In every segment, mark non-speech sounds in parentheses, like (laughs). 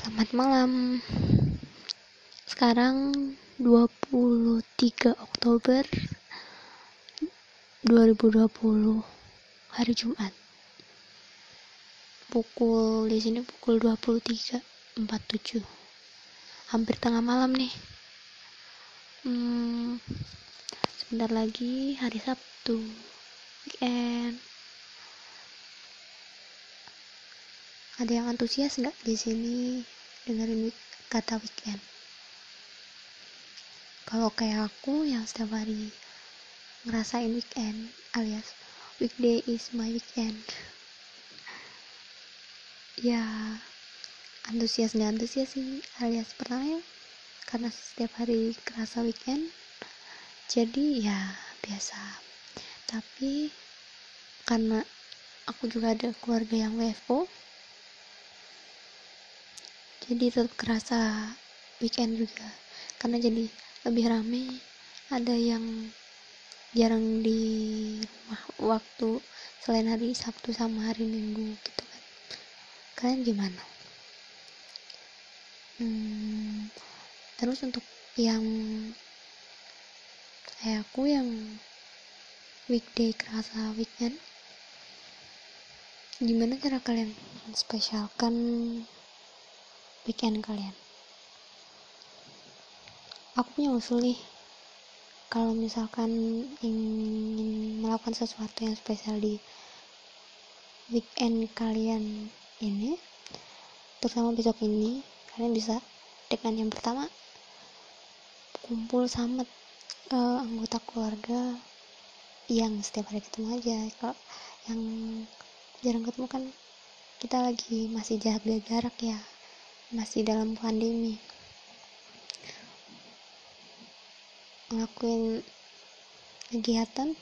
Selamat malam. Sekarang 23 Oktober 2020 hari Jumat. Pukul di sini pukul 23.47. Hampir tengah malam nih. Hmm, sebentar lagi hari Sabtu. Weekend. Ada yang antusias nggak di sini dengerin kata weekend? Kalau kayak aku yang setiap hari ngerasain weekend alias weekday is my weekend. (laughs) Ya antusias nggak antusias sih alias pertama ya karena setiap hari kerasa weekend jadi ya biasa tapi karena aku juga ada keluarga yang WFO jadi tetap kerasa weekend juga. Karena jadi lebih rame ada yang jarang di rumah waktu selain hari Sabtu sama hari Minggu gitu kan. Kalian gimana? Hmm, terus untuk yang kayak aku yang weekday kerasa weekend gimana cara kalian spesialkan weekend kalian. Aku punya usul nih. Kalau misalkan ingin melakukan sesuatu yang spesial di weekend kalian ini terutama besok ini kalian bisa dengan yang pertama kumpul sama uh, anggota keluarga yang setiap hari ketemu aja. Kalau yang jarang ketemu kan kita lagi masih jaga jarak ya masih dalam pandemi. Ngelakuin kegiatan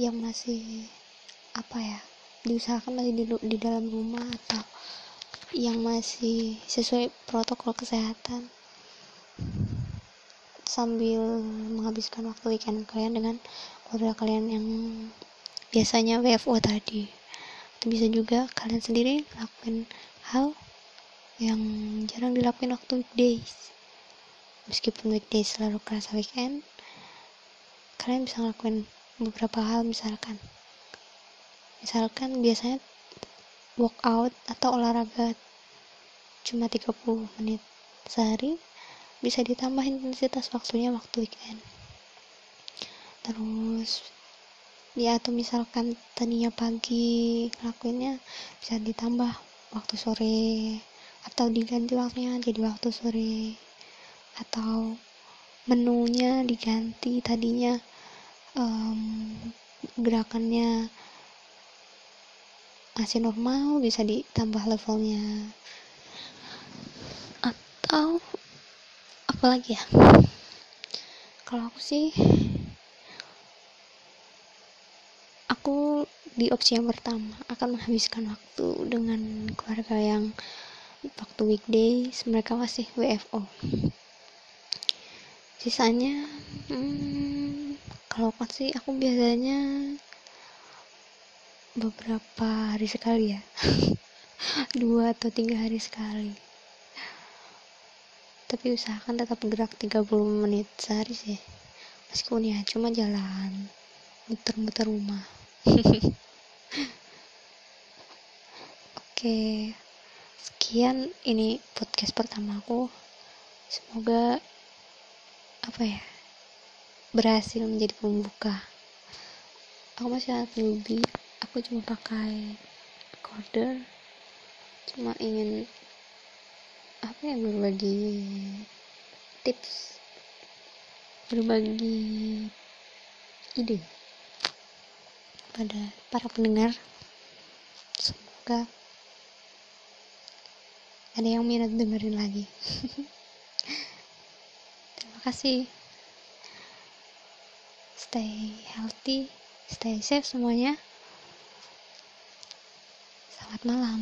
yang masih apa ya diusahakan masih di, di dalam rumah atau yang masih sesuai protokol kesehatan. Sambil menghabiskan waktu weekend kalian dengan keluarga kalian yang biasanya WFO tadi. Itu bisa juga kalian sendiri lakuin hal yang jarang dilakuin waktu weekdays. Meskipun weekdays selalu kerasa weekend kalian bisa ngelakuin beberapa hal misalkan. Misalkan biasanya workout atau olahraga cuma 30 menit sehari bisa ditambah intensitas waktunya waktu weekend. Terus ya atau misalkan tadinya pagi ngelakuinnya bisa ditambah waktu sore atau diganti waktunya jadi waktu sore. Atau menunya diganti tadinya um, gerakannya masih normal bisa ditambah levelnya. Atau apalagi ya? Kalau aku sih aku di opsi yang pertama akan menghabiskan waktu dengan keluarga yang waktu weekdays mereka masih WFO sisanya hmm, kalau aku sih aku biasanya beberapa hari sekali ya. (laughs) Dua atau tiga hari sekali. Tapi usahakan tetap gerak 30 menit sehari sih. Meskipun ya cuma jalan muter-muter rumah. (laughs) Oke sekian ini podcast pertama aku. Semoga apa ya berhasil menjadi pembuka. Aku masih sangat newbie. Aku cuma pakai recorder. Cuma ingin apa ya berbagi tips. Berbagi ide pada para pendengar. Semoga ada yang minat dengerin lagi. (laughs) Terima kasih. Stay healthy stay safe semuanya. Selamat malam